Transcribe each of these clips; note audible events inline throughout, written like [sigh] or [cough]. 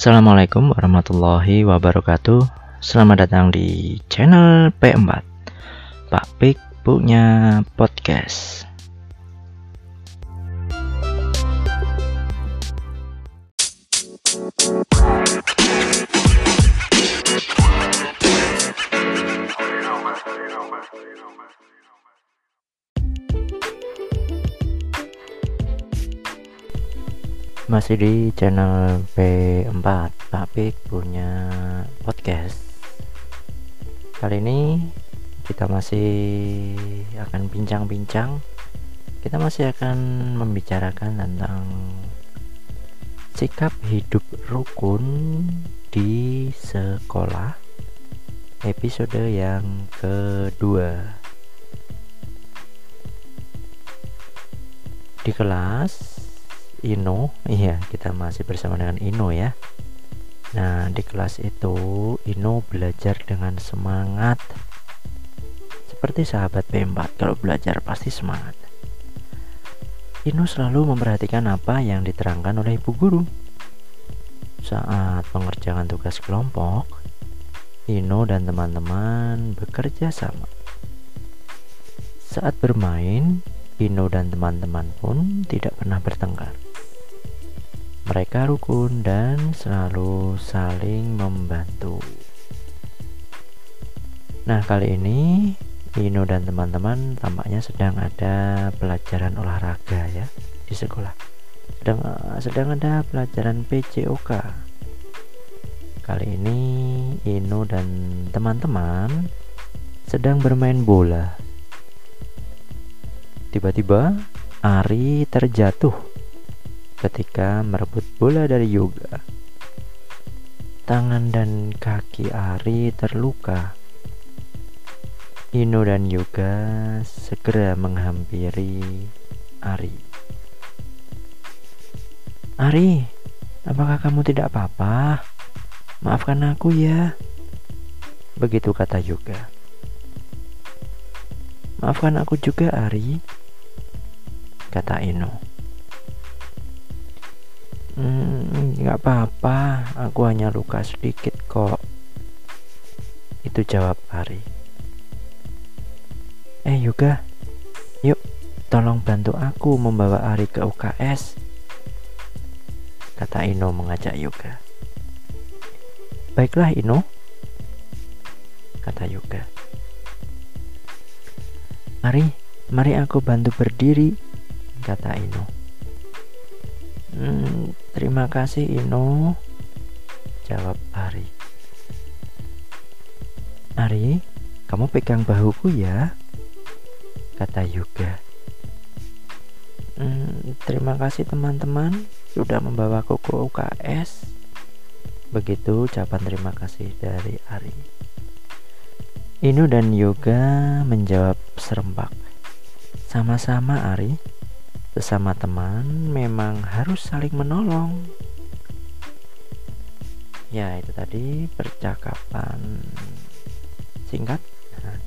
Assalamualaikum warahmatullahi wabarakatuh. Selamat datang di channel P4 Pak Pik punya podcast masih di channel P4 Pak Pik punya podcast. Kali ini kita masih akan bincang-bincang. Kita masih akan membicarakan tentang sikap hidup rukun di sekolah episode yang kedua. Di kelas Ino iya kita masih bersama dengan Ino ya. Nah di kelas itu Ino belajar dengan semangat. Seperti sahabat P4 kalau belajar pasti semangat. Ino selalu memperhatikan apa yang diterangkan oleh ibu guru. Saat mengerjakan tugas kelompok Ino dan teman-teman bekerja sama. Saat bermain Ino dan teman-teman pun tidak pernah bertengkar mereka rukun dan selalu saling membantu. Nah, kali ini Ino dan teman-teman tampaknya sedang ada pelajaran olahraga ya di sekolah. Sedang sedang ada pelajaran PCOK. Kali ini Ino dan teman-teman sedang bermain bola. Tiba-tiba Ari terjatuh ketika merebut bola dari Yoga. Tangan dan kaki Ari terluka. Ino dan Yoga segera menghampiri Ari. Ari, apakah kamu tidak apa-apa? Maafkan aku ya. Begitu kata Yoga. Maafkan aku juga, Ari, kata Ino. Hmm, nggak apa-apa, aku hanya luka sedikit kok. Itu jawab Ari. Eh Yoga, yuk tolong bantu aku membawa Ari ke UKS. Kata Ino mengajak Yoga. Baiklah Ino, kata Yoga. Mari, mari aku bantu berdiri, kata Ino. Hmm, terima kasih Ino. Jawab Ari. Ari, kamu pegang bahuku ya Kata Yuga hmm, Terima kasih teman-teman. Sudah membawaku ke UKS Begitu ucapan terima kasih dari Ari. Ino dan Yoga menjawab serempak. Sama-sama Ari Sesama teman memang harus saling menolong. Ya, itu tadi percakapan singkat. Nah,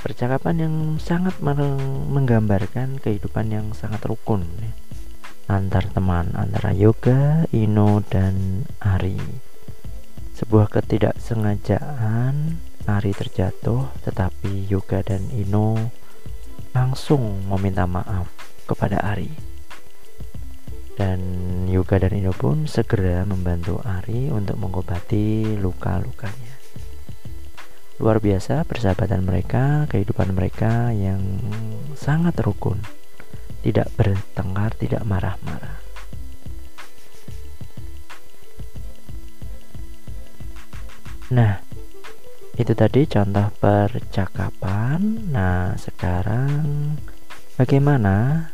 percakapan yang sangat menggambarkan kehidupan yang sangat rukun ya. antar teman antara Yoga, Ino, dan Ari. Sebuah ketidaksengajaan Ari terjatuh, tetapi Yoga dan Ino langsung meminta maaf kepada Ari. Dan Yuga dan Indo pun segera membantu Ari untuk mengobati luka-lukanya. Luar biasa persahabatan mereka, kehidupan mereka yang sangat rukun. Tidak bertengkar, tidak marah-marah. Nah, itu tadi contoh percakapan. Nah, sekarang bagaimana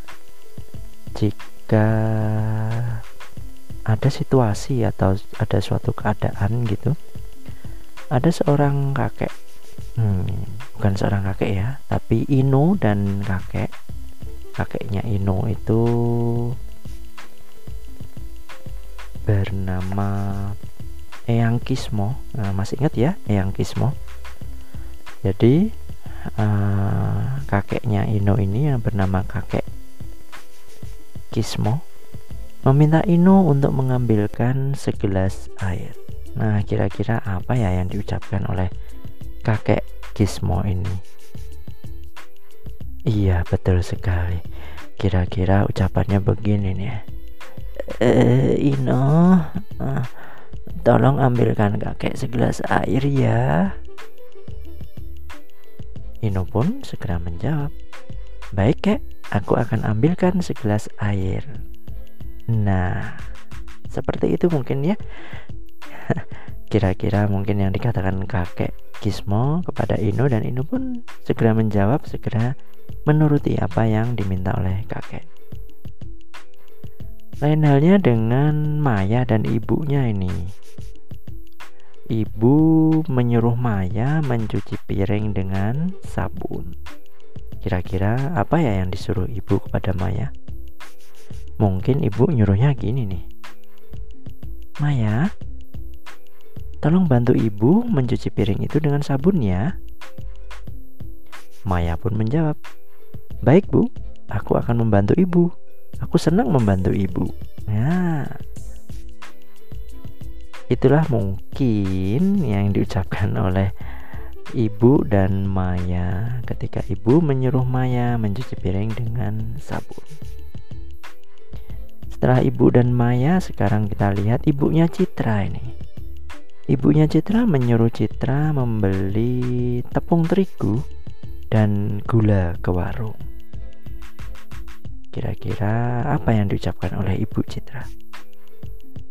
jika ada situasi atau ada suatu keadaan gitu ada seorang kakek. Hmm, bukan seorang kakek ya tapi Ino dan kakek. Kakeknya Ino itu bernama Eyang Kismo nah, masih ingat ya Eyang Kismo jadi uh, kakeknya Ino ini yang bernama kakek Kismo meminta Inu untuk mengambilkan segelas air. Nah, kira-kira apa ya yang diucapkan oleh kakek Gizmo ini? Iya, betul sekali. Kira-kira ucapannya begini nih. Eh, Ino, uh, tolong ambilkan kakek segelas air ya. Ino pun segera menjawab, Baik kek, aku akan ambilkan segelas air. Nah, seperti itu mungkin ya. [laughs] Kira-kira mungkin yang dikatakan kakek Gizmo kepada Ino dan Ino pun segera menjawab, segera menuruti apa yang diminta oleh kakek. Lain halnya dengan Maya dan ibunya ini. Ibu menyuruh Maya mencuci piring dengan sabun. Kira-kira apa ya yang disuruh ibu kepada Maya? Mungkin ibu nyuruhnya gini nih. Maya, tolong bantu ibu mencuci piring itu dengan sabun ya. Maya pun menjawab, Baik bu, aku akan membantu ibu. Aku senang membantu ibu. Nah, itulah mungkin yang diucapkan oleh ibu dan Maya ketika ibu menyuruh Maya mencuci piring dengan sabun. Setelah ibu dan Maya, sekarang kita lihat ibunya Citra ini. Ibunya Citra menyuruh Citra membeli tepung terigu dan gula ke warung. Kira-kira apa yang diucapkan oleh ibu Citra?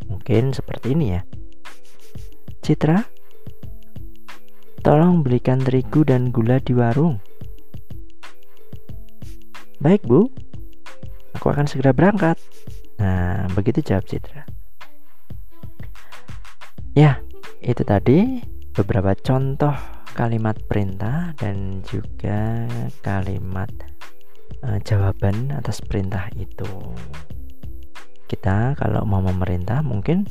Mungkin seperti ini ya. Citra, Tolong belikan terigu dan gula di warung. Baik, Bu. Aku akan segera berangkat. Nah, begitu jawab Citra. Ya, itu tadi beberapa contoh kalimat perintah dan juga kalimat uh, jawaban atas perintah itu. Kita kalau mau memerintah mungkin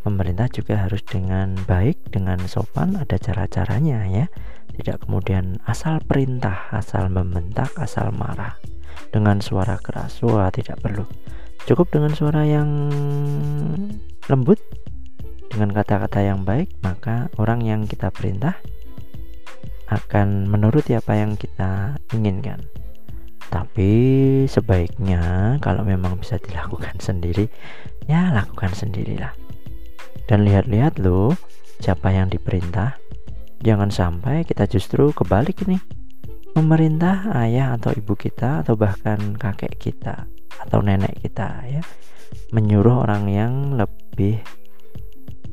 pemerintah juga harus dengan baik, dengan sopan, ada cara-caranya ya. Tidak kemudian asal perintah, asal membentak, asal marah dengan suara keras. Wah, tidak perlu. Cukup dengan suara yang lembut, dengan kata-kata yang baik, maka orang yang kita perintah akan menuruti apa yang kita inginkan. Tapi sebaiknya kalau memang bisa dilakukan sendiri, ya lakukan sendirilah dan lihat-lihat loh siapa yang diperintah. Jangan sampai kita justru kebalik nih. Memerintah ayah atau ibu kita atau bahkan kakek kita atau nenek kita ya menyuruh orang yang lebih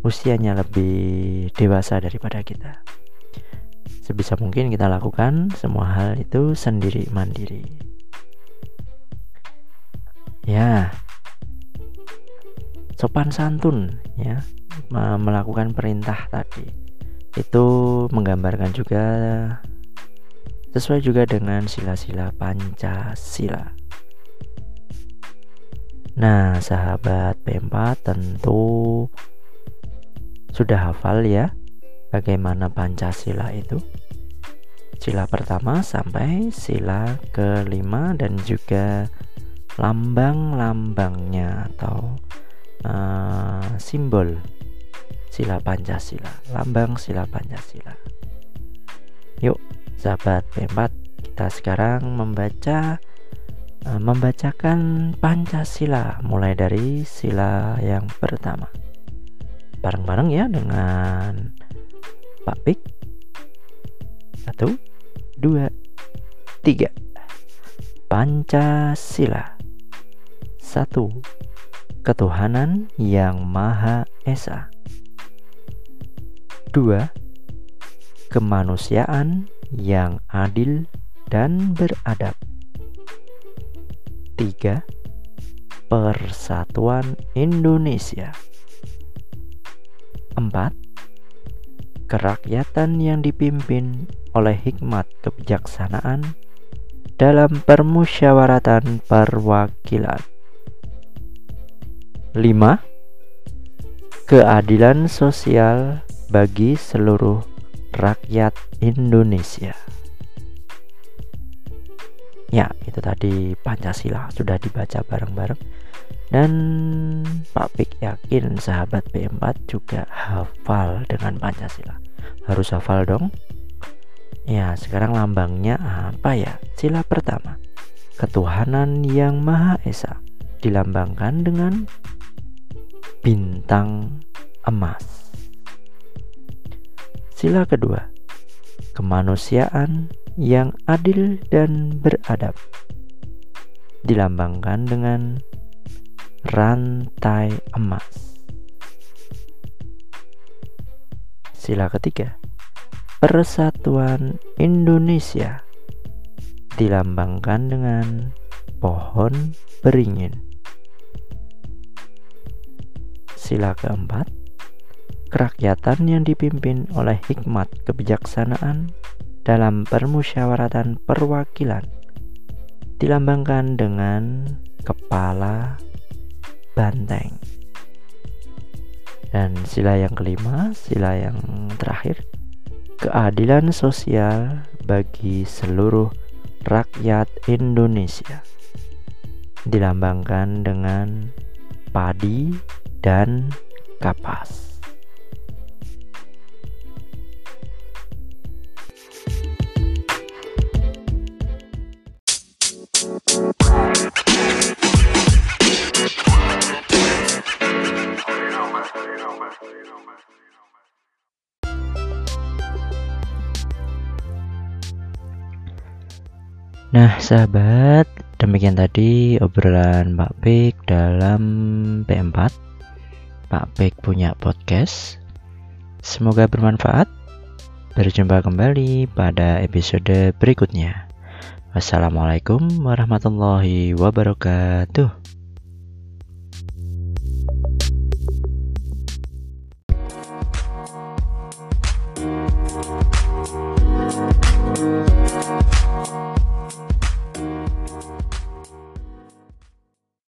usianya lebih dewasa daripada kita. Sebisa mungkin kita lakukan semua hal itu sendiri mandiri. Ya, sopan santun ya melakukan perintah tadi itu menggambarkan juga sesuai juga dengan sila-sila Pancasila. Nah, sahabat P4 tentu sudah hafal ya bagaimana Pancasila itu. Sila pertama sampai sila kelima dan juga lambang-lambangnya atau uh, simbol sila Pancasila, lambang sila Pancasila. Yuk, sahabat P4, kita sekarang membaca uh, membacakan Pancasila mulai dari sila yang pertama. Bareng-bareng ya dengan Pak Pik. Satu, dua, tiga. Pancasila. Satu, ketuhanan yang Maha Esa. 2. Kemanusiaan yang adil dan beradab. 3. Persatuan Indonesia. 4. Kerakyatan yang dipimpin oleh hikmat kebijaksanaan dalam permusyawaratan perwakilan. 5. Keadilan sosial bagi seluruh rakyat Indonesia. Ya, itu tadi Pancasila sudah dibaca bareng-bareng. Dan Pak Pik yakin sahabat B4 juga hafal dengan Pancasila. Harus hafal dong. Ya, sekarang lambangnya apa ya? Sila pertama. Ketuhanan yang Maha Esa dilambangkan dengan bintang emas. Sila kedua. Kemanusiaan yang adil dan beradab dilambangkan dengan rantai emas. Sila ketiga, Persatuan Indonesia dilambangkan dengan pohon beringin. Sila keempat, kerakyatan yang dipimpin oleh hikmat kebijaksanaan dalam permusyawaratan perwakilan dilambangkan dengan kepala banteng. Dan sila yang kelima, sila yang terakhir, keadilan sosial bagi seluruh rakyat Indonesia dilambangkan dengan padi dan kapas. Nah, sahabat, demikian tadi obrolan Pak Pik dalam P4. Pak Pik punya podcast. Semoga bermanfaat. Berjumpa kembali pada episode berikutnya. Wassalamualaikum warahmatullahi wabarakatuh.